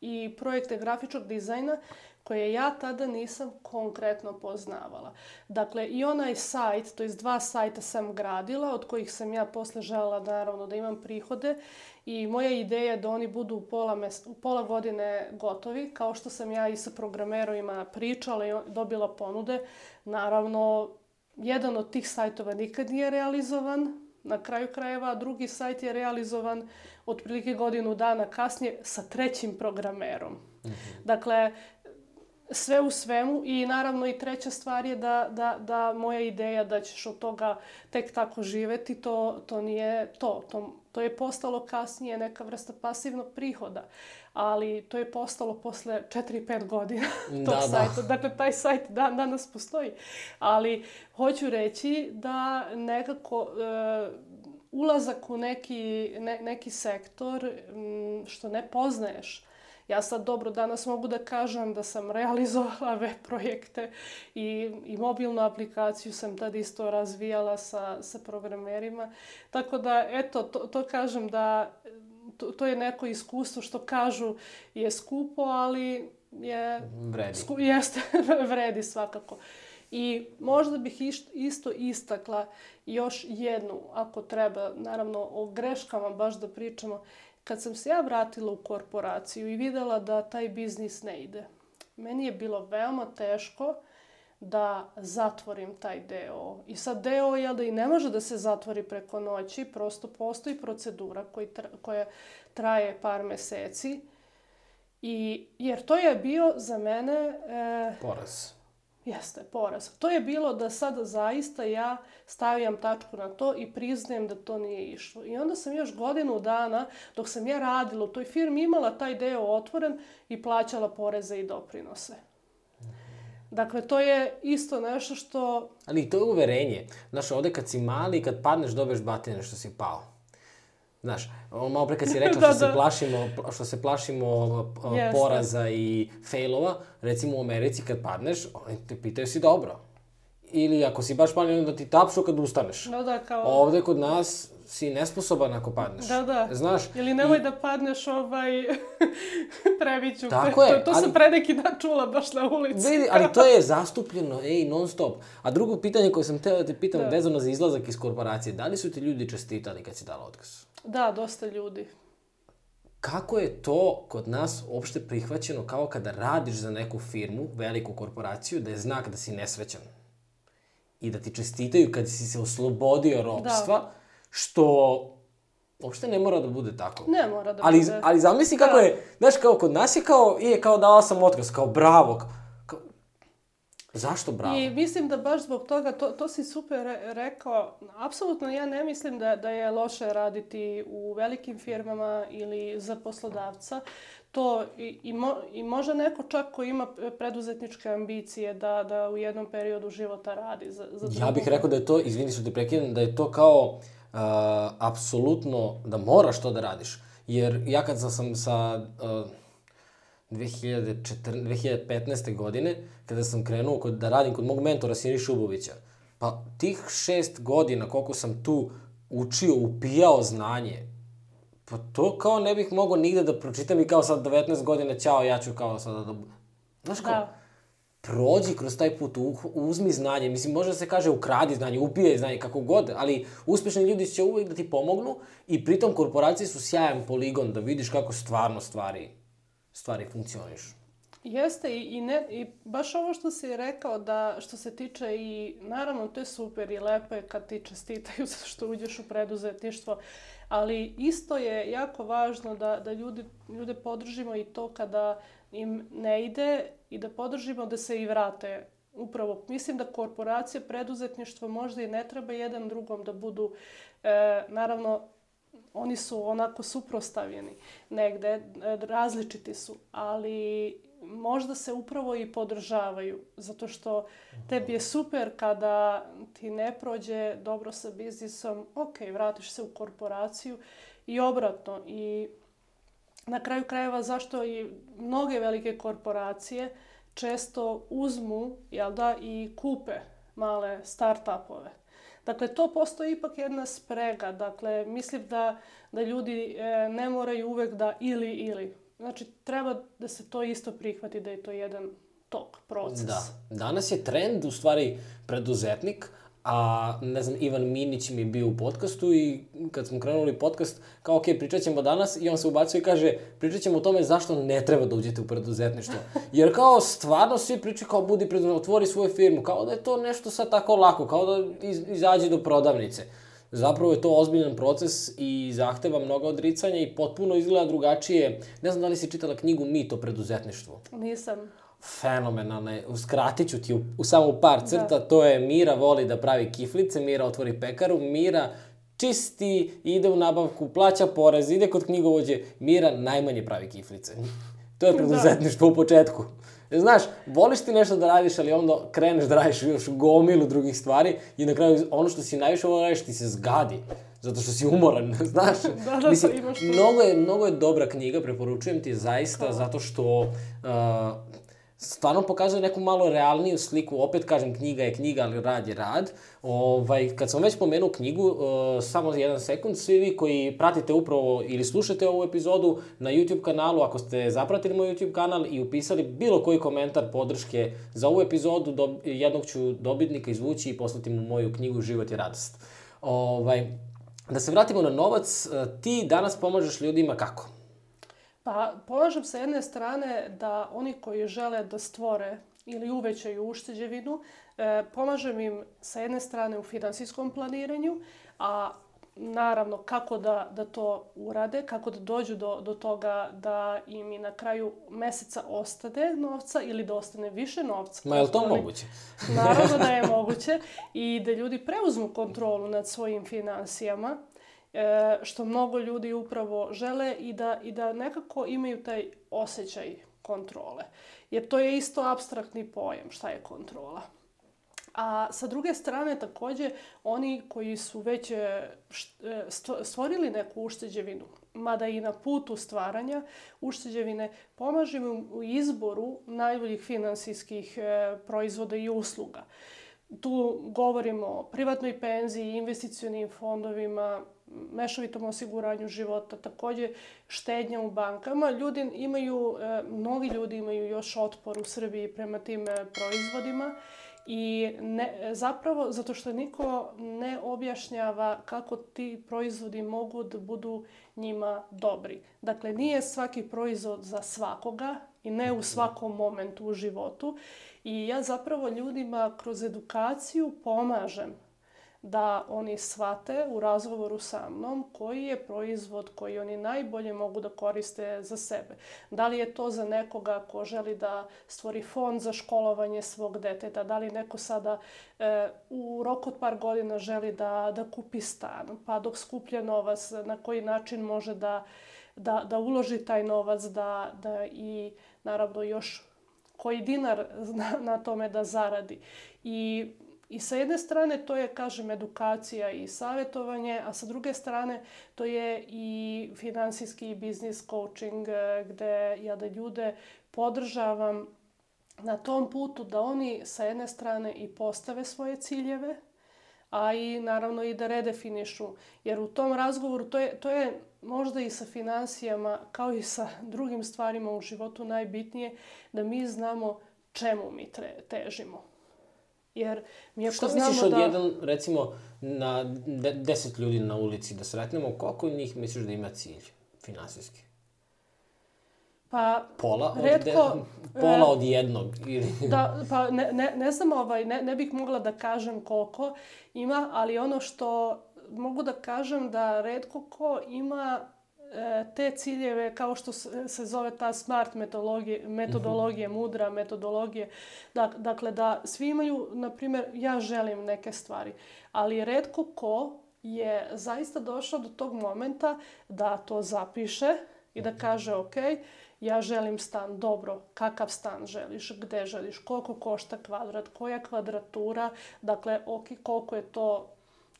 i projekte grafičkog dizajna koje ja tada nisam konkretno poznavala. Dakle, i onaj sajt, to jest dva sajta sam gradila, od kojih sam ja posle žela naravno da imam prihode i moja ideja je da oni budu u pola, mes, u pola godine gotovi, kao što sam ja i sa programerovima pričala i dobila ponude. Naravno, jedan od tih sajtova nikad nije realizovan, na kraju krajeva, drugi sajt je realizovan otprilike godinu dana kasnije sa trećim programerom. Mm -hmm. Dakle, sve u svemu i naravno i treća stvar je da, da, da moja ideja da ćeš od toga tek tako živeti, to, to nije to. to. To je postalo kasnije neka vrsta pasivnog prihoda, ali to je postalo posle 4-5 godina tog Da, da. sajta. Dakle, taj sajt dan danas postoji. Ali hoću reći da nekako e, ulazak u neki, ne, neki sektor m, što ne poznaješ, Ja sad dobro danas mogu da kažem da sam realizovala web projekte i, i mobilnu aplikaciju sam tad isto razvijala sa, sa programerima. Tako da, eto, to, to kažem da to, to je neko iskustvo što kažu je skupo, ali je... Vredi. Sku, jeste, vredi svakako. I možda bih isto istakla još jednu, ako treba, naravno o greškama baš da pričamo, kad sam se ja vratila u korporaciju i videla da taj biznis ne ide, meni je bilo veoma teško da zatvorim taj deo. I sad deo je da i ne može da se zatvori preko noći, prosto postoji procedura koji tra, koja traje par meseci. I, jer to je bio za mene... E, Poraz. Jeste, poraz. To je bilo da sada zaista ja stavljam tačku na to i priznajem da to nije išlo. I onda sam još godinu dana, dok sam ja radila u toj firmi, imala taj deo otvoren i plaćala poreze i doprinose. Dakle, to je isto nešto što... Ali to je uverenje. Znaš, ovde kad si mali, kad padneš, dobiješ batine što si pao. Znaš, malo pre kad si rekla Da, što, se da. plašimo, što se plašimo Jeste. poraza i failova, recimo u Americi kad padneš, oni te pitaju si dobro. Ili ako si baš pali, onda ti tapšu kad ustaneš. Da, da, kao... Ovde kod nas si nesposoban ako padneš. Da, da. Znaš, Ili nemoj i- da padneš ovaj previću. Tako je, To, to sam ali- pre neki dan čula baš na ulici. Vidi, ali to je zastupljeno, ej, non stop. A drugo pitanje koje sam teo da te pitam Da. vezano za izlazak iz korporacije, da li su ti ljudi čestitali kad si dala otkaz? Da, dosta ljudi. Kako je to kod nas uopšte prihvaćeno kao kada radiš za neku firmu, veliku korporaciju, da je znak da si nesrećan? I da ti čestitaju kad si se oslobodio ropstva, Da. što uopšte ne mora da bude tako. Ne mora da ali, bude. Ali zamisli kako Da. je, znaš, kao kod nas je kao, je kao dala sam otkaz, kao bravo. Kao, zašto bravo? I mislim da baš zbog toga, to, to si super re- rekao, apsolutno ja ne mislim da, da je loše raditi u velikim firmama ili za poslodavca. To i, i, mo, i može neko čak ko ima preduzetničke ambicije da, da u jednom periodu života radi za, za Ja drugog. bih rekao da je to, izvini što te prekidam, da je to kao uh, apsolutno da moraš to da radiš. Jer ja kad sam, sa uh, 2014, 2015. godine, kada sam krenuo kod, da radim kod mog mentora Sini Šubovića, pa tih šest godina koliko sam tu učio, upijao znanje, pa to kao ne bih mogao nigde da pročitam i kao sad 19 godina, ćao, ja ću kao sada da... Znaš kao, Da. prođi kroz taj put, uzmi znanje. Mislim, može da se kaže ukradi znanje, upijaj znanje, kako god, ali uspešni ljudi će uvijek da ti pomognu i pritom korporacije su sjajan poligon da vidiš kako stvarno stvari, stvari funkcionišu. Jeste i, i, ne, i baš ovo što si rekao da što se tiče i naravno to je super i lepo je kad ti čestitaju zato što uđeš u preduzetništvo, ali isto je jako važno da, da ljudi, ljude podržimo i to kada im ne ide i da podržimo da se i vrate upravo. Mislim da korporacija, preduzetništvo možda i ne treba jedan drugom da budu, e, naravno, oni su onako suprostavljeni negde, e, različiti su, ali možda se upravo i podržavaju, zato što tebi je super kada ti ne prođe dobro sa biznisom, ok, vratiš se u korporaciju i obratno. I na kraju krajeva zašto i mnoge velike korporacije često uzmu, jel da, i kupe male start-upove. Dakle, to postoji ipak jedna sprega. Dakle, mislim da, da ljudi e, ne moraju uvek da ili ili. Znači, treba da se to isto prihvati, da je to jedan tok, proces. Da. Danas je trend, u stvari, preduzetnik, a ne znam, Ivan Minić mi je bio u podcastu i kad smo krenuli podcast, kao ok, pričat ćemo danas i on se ubacuje i kaže, pričat ćemo o tome zašto ne treba da uđete u preduzetništvo. Jer kao stvarno svi pričaju kao budi preduzetnik, otvori svoju firmu, kao da je to nešto sad tako lako, kao da iz, izađe do prodavnice. Zapravo je to ozbiljan proces i zahteva mnogo odricanja i potpuno izgleda drugačije. Ne znam da li si čitala knjigu Mit o preduzetništvu Nisam. fenomenalne. Uskratit ću ti u, u samo par crta. To je Mira voli da pravi kiflice, Mira otvori pekaru, Mira čisti, ide u nabavku, plaća porez, ide kod knjigovođe, Mira najmanje pravi kiflice. To je preduzetništvo u početku. Znaš, voliš ti nešto da radiš, ali onda kreneš da radiš još gomilu drugih stvari i na kraju ono što si najviše volio da radiš ti se zgadi. Zato što si umoran, znaš? Da, da, Mislim, pa imaš mnogo je, mnogo je dobra knjiga, preporučujem ti zaista, zato što uh, stvarno pokazuje neku malo realniju sliku. Opet kažem, knjiga je knjiga, ali rad je rad. Ovaj, kad sam već pomenuo knjigu, uh, samo jedan sekund, svi vi koji pratite upravo ili slušate ovu epizodu na YouTube kanalu, ako ste zapratili moj YouTube kanal i upisali bilo koji komentar podrške za ovu epizodu, do, jednog ću dobitnika izvući i poslati mu moju knjigu Život je radost. Ovaj, da se vratimo na novac, uh, ti danas pomažeš ljudima kako? Pa pomažem sa jedne strane da oni koji žele da stvore ili uvećaju ušteđevinu, e, pomažem im sa jedne strane u finansijskom planiranju, a naravno kako da, da to urade, kako da dođu do, do toga da im i na kraju meseca ostane novca ili da ostane više novca. Ma je li to Oni- moguće? Naravno da je moguće i da ljudi preuzmu kontrolu nad svojim finansijama, e, što mnogo ljudi upravo žele i da, i da nekako imaju taj osjećaj kontrole. Jer to je isto abstraktni pojam šta je kontrola. A sa druge strane takođe oni koji su već e, e, stvo- stvorili neku ušteđevinu, mada i na putu stvaranja ušteđevine, pomažem im u izboru najboljih finansijskih e, proizvoda i usluga. Tu govorimo o privatnoj penziji, investicionim fondovima, mešovitom osiguranju života, takođe štednja u bankama. Ljudi imaju, e, mnogi ljudi imaju još otpor u Srbiji prema tim e, proizvodima i ne, zapravo zato što niko ne objašnjava kako ti proizvodi mogu da budu njima dobri. Dakle, nije svaki proizvod za svakoga i ne u svakom momentu u životu. I ja zapravo ljudima kroz edukaciju pomažem da oni shvate u razgovoru sa mnom koji je proizvod koji oni najbolje mogu da koriste za sebe. Da li je to za nekoga ko želi da stvori fond za školovanje svog deteta, da li neko sada e, u roku od par godina želi da, da kupi stan, pa dok skuplja novac, na koji način može da, da, da uloži taj novac, da, da i naravno još koji dinar na, na tome da zaradi. I I sa jedne strane to je, kažem, edukacija i savjetovanje, a sa druge strane to je i finansijski i biznis coaching e, gde ja da ljude podržavam na tom putu da oni sa jedne strane i postave svoje ciljeve, a i naravno i da redefinišu. Jer u tom razgovoru to je, to je možda i sa finansijama kao i sa drugim stvarima u životu najbitnije da mi znamo čemu mi tre, težimo. Jer mi ako Šta znamo misliš od da... jedan, recimo, na de, deset ljudi na ulici da sretnemo, koliko njih misliš da ima cilj finansijski? Pa, Pola od, de, pola e, od jednog? Ili... Da, pa ne, ne, ne znam, ovaj, ne, ne bih mogla da kažem koliko ima, ali ono što mogu da kažem da redko ko ima e, te ciljeve kao što se, zove ta smart metodologija, metodologija, mudra metodologija. Dak, dakle, da svi imaju, na primjer, ja želim neke stvari, ali redko ko je zaista došao do tog momenta da to zapiše i da kaže, ok, ja želim stan, dobro, kakav stan želiš, gde želiš, koliko košta kvadrat, koja kvadratura, dakle, ok, koliko je to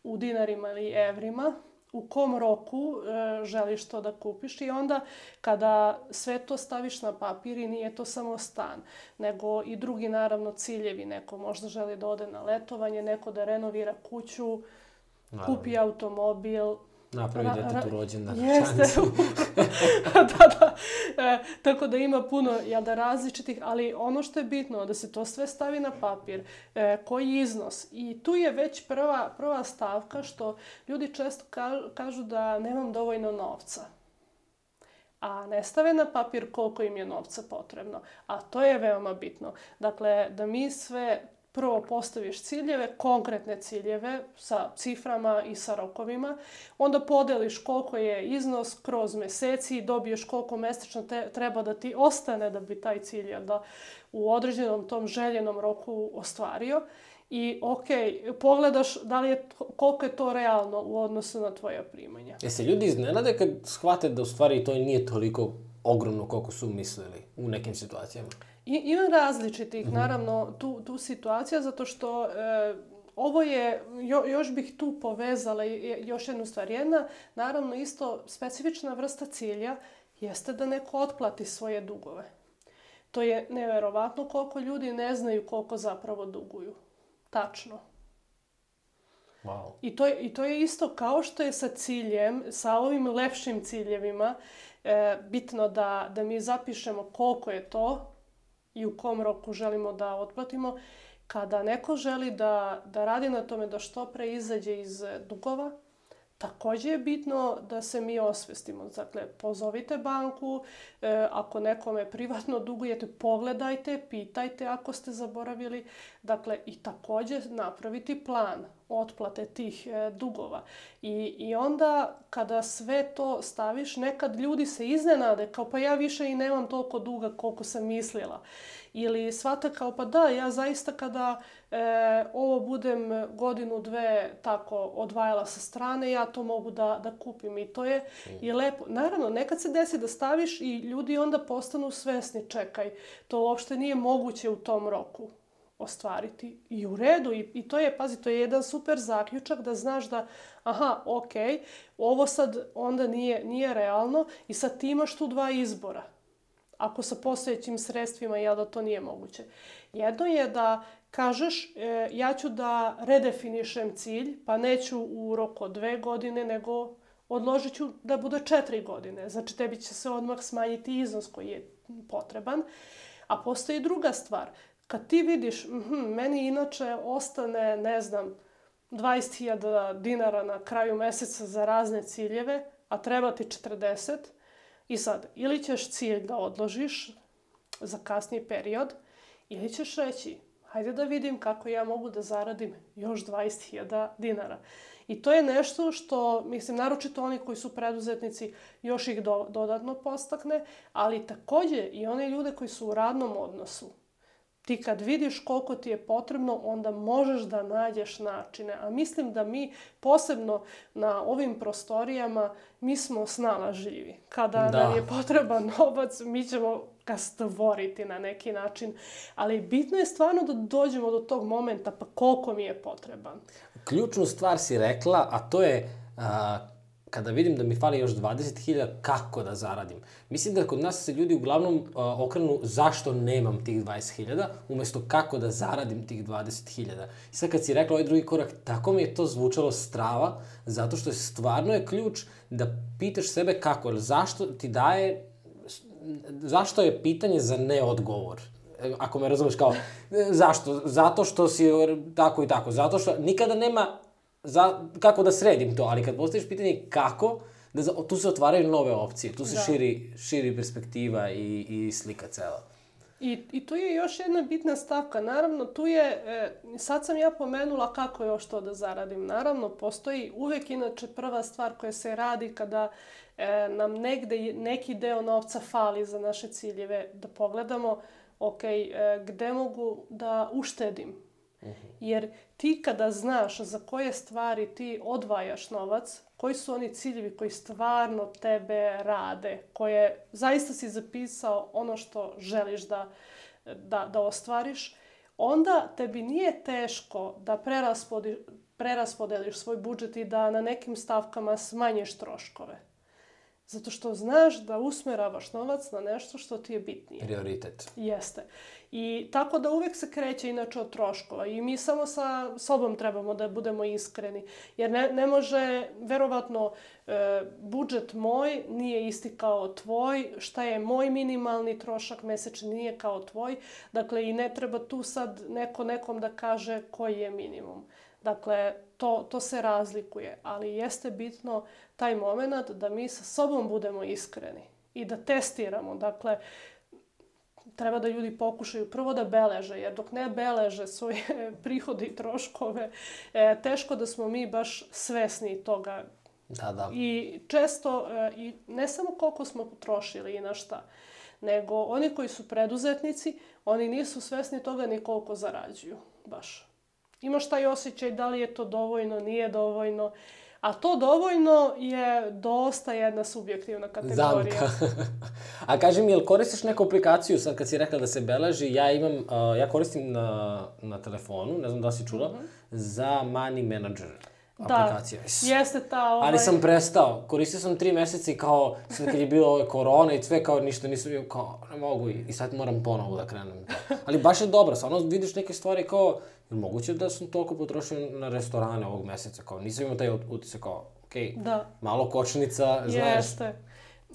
u dinarima ili evrima, u kom roku e, želiš to da kupiš i onda kada sve to staviš na papir i nije to samo stan, nego i drugi naravno ciljevi, neko možda želi da ode na letovanje, neko da renovira kuću, kupi automobil, Napravi Ra- detetu rođendan. Jeste. da, da. E, tako da ima puno jel da, različitih, ali ono što je bitno da se to sve stavi na papir, e, koji iznos. I tu je već prva, prva stavka što ljudi često ka- kažu da nemam dovoljno novca. A ne stave na papir koliko im je novca potrebno. A to je veoma bitno. Dakle, da mi sve prvo postaviš ciljeve, konkretne ciljeve sa ciframa i sa rokovima, onda podeliš koliko je iznos kroz meseci i dobiješ koliko mesečno te, treba da ti ostane da bi taj cilj da, u određenom tom željenom roku ostvario. I ok, pogledaš da li je, koliko je to realno u odnosu na tvoja primanja. Se ljudi iznenade kad shvate da u stvari to nije toliko ogromno koliko su mislili u nekim situacijama? I, ima različitih, naravno, tu, tu situacija, zato što e, ovo je, jo, još bih tu povezala još jednu stvar. Jedna, naravno, isto specifična vrsta cilja jeste da neko otplati svoje dugove. To je neverovatno koliko ljudi ne znaju koliko zapravo duguju. Tačno. Wow. I to, je, I to je isto kao što je sa ciljem, sa ovim lepšim ciljevima, e, bitno da, da mi zapišemo koliko je to i u kom roku želimo da otplatimo. Kada neko želi da, da radi na tome da što pre izađe iz dugova, takođe je bitno da se mi osvestimo. Dakle, pozovite banku, e, ako nekome privatno dugujete, pogledajte, pitajte ako ste zaboravili. Dakle, i takođe napraviti plan otplate tih e, dugova. I, I onda kada sve to staviš, nekad ljudi se iznenade, kao pa ja više i nemam toliko duga koliko sam mislila. Ili shvate kao pa da, ja zaista kada e, ovo budem godinu, dve tako odvajala sa strane, ja to mogu da, da kupim. I to je i lepo. Naravno, nekad se desi da staviš i ljudi onda postanu svesni, čekaj, to uopšte nije moguće u tom roku ostvariti i u redu i, i to je, pazi, to je jedan super zaključak da znaš da aha, ok, ovo sad onda nije, nije realno i sad ti imaš tu dva izbora. Ako sa postojećim sredstvima, jel da to nije moguće. Jedno je da kažeš e, ja ću da redefinišem cilj, pa neću u roku od dve godine, nego odložit ću da bude četiri godine. Znači tebi će se odmah smanjiti iznos koji je potreban. A postoji druga stvar. Kad ti vidiš, mhm, meni inače ostane, ne znam, 20.000 dinara na kraju meseca za razne ciljeve, a treba ti 40, i sad, ili ćeš cilj da odložiš za kasniji period, ili ćeš reći, hajde da vidim kako ja mogu da zaradim još 20.000 dinara. I to je nešto što, mislim, naročito oni koji su preduzetnici, još ih do, dodatno postakne, ali takođe i one ljude koji su u radnom odnosu. Ti kad vidiš koliko ti je potrebno, onda možeš da nađeš načine. A mislim da mi, posebno na ovim prostorijama, mi smo snalažljivi. Kada Da. nam je potreban novac, mi ćemo ga stvoriti na neki način. Ali bitno je stvarno da dođemo do tog momenta, pa koliko mi je potreban. Ključnu stvar si rekla, a to je a, kada vidim da mi fali još 20.000, kako da zaradim? Mislim da kod nas se ljudi uglavnom a, okrenu zašto nemam tih 20.000, umesto kako da zaradim tih 20.000. I sad kad si rekla ovaj drugi korak, tako mi je to zvučalo strava, zato što je stvarno je ključ da pitaš sebe kako, jer zašto ti daje zašto je pitanje za neodgovor? E, Ako me razumeš kao, e, zašto? Zato što si tako i tako. Zato što nikada nema za, kako da sredim to, ali kad postaviš pitanje kako, da za, tu se otvaraju nove opcije, tu se Da. širi, širi perspektiva i, i slika cela. I, I tu je još jedna bitna stavka. Naravno, tu je, e, sad sam ja pomenula kako još to da zaradim. Naravno, postoji uvek inače prva stvar koja se radi kada e, nam negde neki deo novca fali za naše ciljeve, da pogledamo, ok, e, gde mogu da uštedim. Jer ti kada znaš za koje stvari ti odvajaš novac, koji su oni ciljevi koji stvarno tebe rade, koje zaista si zapisao ono što želiš da, da, da ostvariš, onda tebi nije teško da preraspodeliš svoj budžet i da na nekim stavkama smanjiš troškove. Zato što znaš da usmeravaš novac na nešto što ti je bitnije. Prioritet. Jeste. I tako da uvek se kreće inače od troškova i mi samo sa sobom trebamo da budemo iskreni. Jer ne, ne može, verovatno, e, budžet moj nije isti kao tvoj, šta je moj minimalni trošak mesečni nije kao tvoj. Dakle, i ne treba tu sad neko nekom da kaže koji je minimum. Dakle, to, to se razlikuje, ali jeste bitno taj moment da mi sa sobom budemo iskreni i da testiramo. Dakle, treba da ljudi pokušaju prvo da beleže, jer dok ne beleže svoje prihode i troškove, e, teško da smo mi baš svesni toga. Da, da. I često, e, i ne samo koliko smo potrošili i na šta, nego oni koji su preduzetnici, oni nisu svesni toga ni koliko zarađuju, baš. Imaš taj osjećaj da li je to dovoljno, nije dovoljno. A to dovoljno je dosta jedna subjektivna kategorija. Zamka. A kaži mi, jel koristiš neku aplikaciju, sad kad si rekla da se beleži, ja imam, uh, ja koristim na, na telefonu, ne znam da si čula, mm -hmm. za Money Manager aplikacija. Da, jeste ta ovaj... Ali sam prestao. Koristio sam tri meseca i kao, sad kad je bilo korona i sve, kao ništa nisam bio, kao, ne mogu i, i sad moram ponovo da krenem. Ali baš je dobro, stvarno vidiš neke stvari kao, je moguće da sam toliko potrošio na restorane ovog meseca, kao nisam imao taj utisak kao, okej, okay, da. malo kočnica, znaš. Jeste.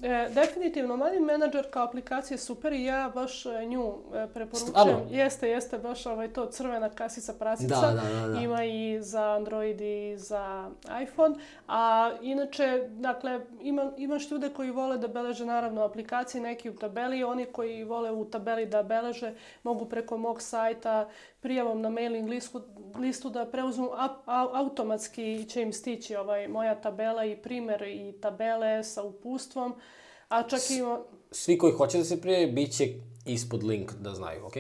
E, definitivno, Money Manager kao aplikacija je super i ja baš e, nju e, preporučujem. Stvarno? Jeste, jeste, baš ovaj, to crvena kasica pracica. Da, da, da, da. Ima i za Android i za iPhone. A inače, dakle, ima, imaš ljude koji vole da beleže naravno aplikacije, neki u tabeli, oni koji vole u tabeli da beleže mogu preko mog sajta prijavom na mailing listu, listu da preuzmu a, a, automatski će im stići ovaj, moja tabela i primer i tabele sa upustvom. A čak i... Svi koji hoće da se prije, bit će ispod link da znaju, ok?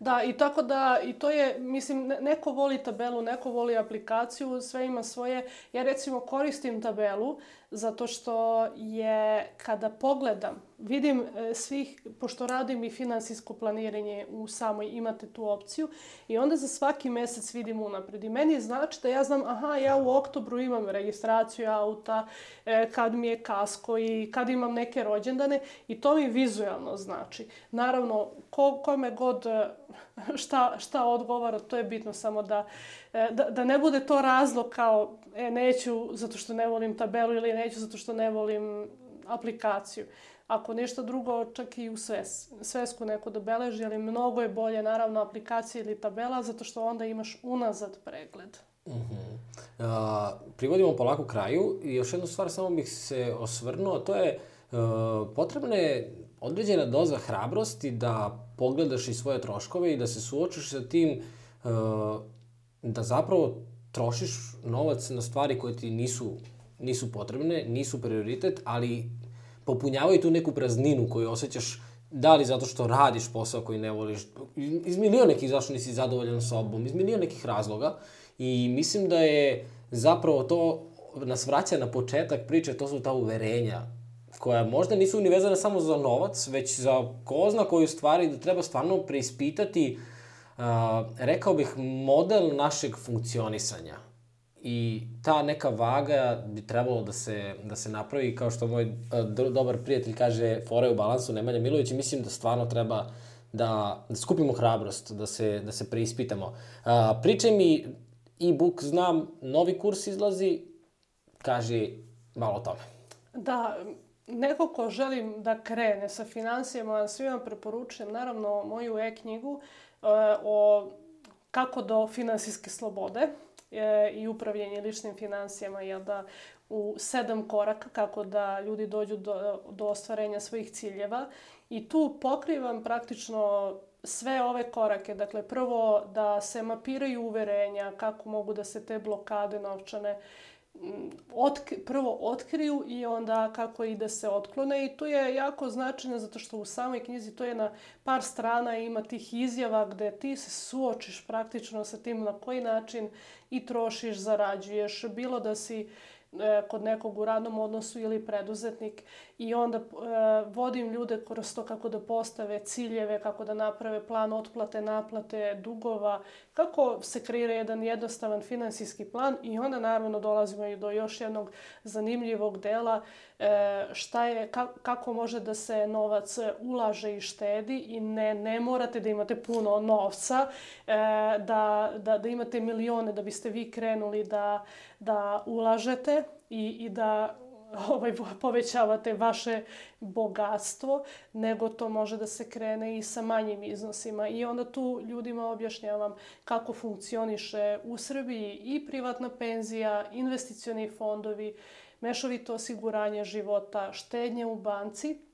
Da, i tako da, i to je, mislim, neko voli tabelu, neko voli aplikaciju, sve ima svoje. Ja recimo koristim tabelu zato što je, kada pogledam, vidim e, svih, pošto radim i finansijsko planiranje u samoj, imate tu opciju, i onda za svaki mesec vidim unapred. I meni znači da ja znam, aha, ja u oktobru imam registraciju auta, e, kad mi je kasko i kad imam neke rođendane, i to mi vizualno znači. Naravno, ko, kome god šta, šta odgovara, to je bitno samo da, da, da ne bude to razlog kao e, neću zato što ne volim tabelu ili neću zato što ne volim aplikaciju. Ako nešto drugo, čak i u sves, svesku neko da beleži, ali mnogo je bolje naravno aplikacija ili tabela zato što onda imaš unazad pregled. Mm -hmm. A, privodimo polako kraju i još jednu stvar samo bih se osvrnuo, to je uh, potrebna je određena doza hrabrosti da pogledaš i svoje troškove i da se suočiš sa tim uh, da zapravo trošiš novac na stvari koje ti nisu, nisu potrebne, nisu prioritet, ali popunjavaju tu neku prazninu koju osjećaš da li zato što radiš posao koji ne voliš, iz miliona nekih zašto nisi zadovoljan sobom, iz miliona nekih razloga. I mislim da je zapravo to nas vraća na početak priče, to su ta uverenja koja možda nisu univezana samo za novac, već za ko zna koju stvari da treba stvarno preispitati uh, rekao bih, model našeg funkcionisanja. I ta neka vaga bi trebalo da se, da se napravi, kao što moj uh, dobar prijatelj kaže, fore u balansu Nemanja Milović, i mislim da stvarno treba da, da skupimo hrabrost, da se, da se preispitamo. Uh, pričaj mi, e-book znam, novi kurs izlazi, kaže malo o tome. Da, neko ko želim da krene sa financijama, svima preporučujem naravno moju e-knjigu o kako do finansijske slobode e, i upravljanje ličnim financijama, jel da u sedam koraka kako da ljudi dođu do, do ostvarenja svojih ciljeva. I tu pokrivam praktično sve ove korake. Dakle, prvo da se mapiraju uverenja, kako mogu da se te blokade novčane otk, prvo otkriju i onda kako i da se otklone. I to je jako značajno zato što u samoj knjizi to je na par strana ima tih izjava gde ti se suočiš praktično sa tim na koji način i trošiš, zarađuješ, bilo da si E, kod nekog u radnom odnosu ili preduzetnik i onda e, vodim ljude kroz to kako da postave ciljeve, kako da naprave plan otplate, naplate, dugova, kako se kreira jedan jednostavan finansijski plan i onda naravno dolazimo i do još jednog zanimljivog dela e, šta je, kako može da se novac ulaže i štedi i ne, ne morate da imate puno novca, da, da, da imate milione da biste vi krenuli da, da ulažete i, i da ovaj, povećavate vaše bogatstvo, nego to može da se krene i sa manjim iznosima. I onda tu ljudima objašnjavam kako funkcioniše u Srbiji i privatna penzija, investicioni fondovi, mešovito osiguranje života, štednje u banci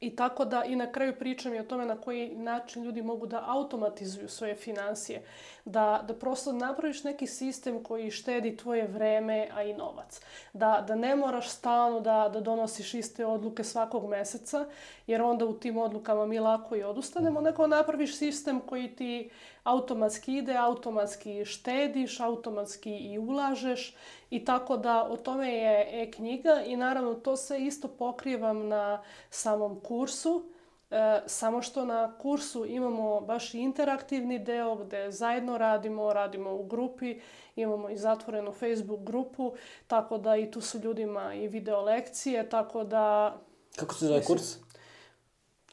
I tako da i na kraju pričam i o tome na koji način ljudi mogu da automatizuju svoje financije. Da, da prosto napraviš neki sistem koji štedi tvoje vreme, a i novac. Da, da ne moraš stalno da, da donosiš iste odluke svakog meseca, jer onda u tim odlukama mi lako i odustanemo, nego napraviš sistem koji ti automatski ide, automatski štediš, automatski i ulažeš i tako da o tome je e-knjiga i naravno to se isto pokrivam na samom kursu. E, samo što na kursu imamo baš interaktivni deo gde zajedno radimo, radimo u grupi, imamo i zatvorenu Facebook grupu, tako da i tu su ljudima i video lekcije, tako da... Kako se zove kurs?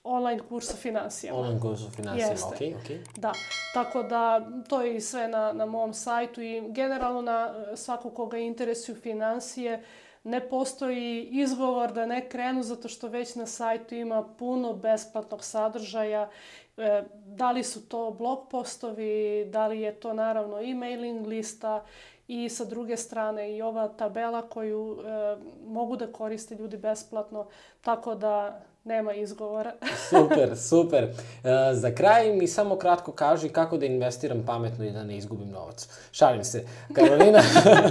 Online kurs o financijama. Online kurs o financijama, okej, okej. Da, tako da to je i sve na, na mom sajtu i generalno na e, svako koga interesuju financije ne postoji izgovor da ne krenu zato što već na sajtu ima puno besplatnog sadržaja. E, da li su to blog postovi, da li je to naravno e-mailing lista i sa druge strane i ova tabela koju e, mogu da koriste ljudi besplatno, tako da nema izgovora. super, super. Uh, za kraj mi samo kratko kaži kako da investiram pametno i da ne izgubim novac. Šalim se. Karolina,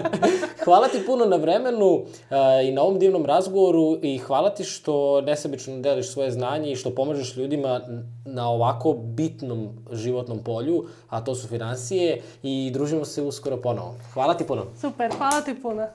hvala ti puno na vremenu uh, i na ovom divnom razgovoru i hvala ti što nesebično deliš svoje znanje i što pomažeš ljudima na ovako bitnom životnom polju, a to su financije i družimo se uskoro ponovo. Hvala ti puno. Super, hvala ti puno.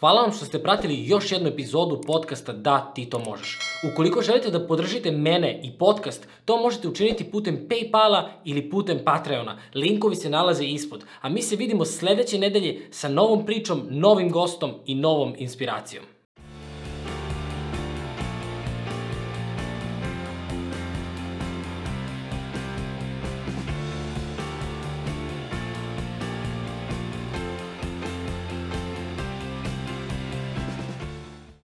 Hvala vam što ste pratili još jednu epizodu podcasta Da, ti to možeš. Ukoliko želite da podržite mene i podcast, to možete učiniti putem Paypala ili putem Patreona. Linkovi se nalaze ispod. A mi se vidimo sledeće nedelje sa novom pričom, novim gostom i novom inspiracijom.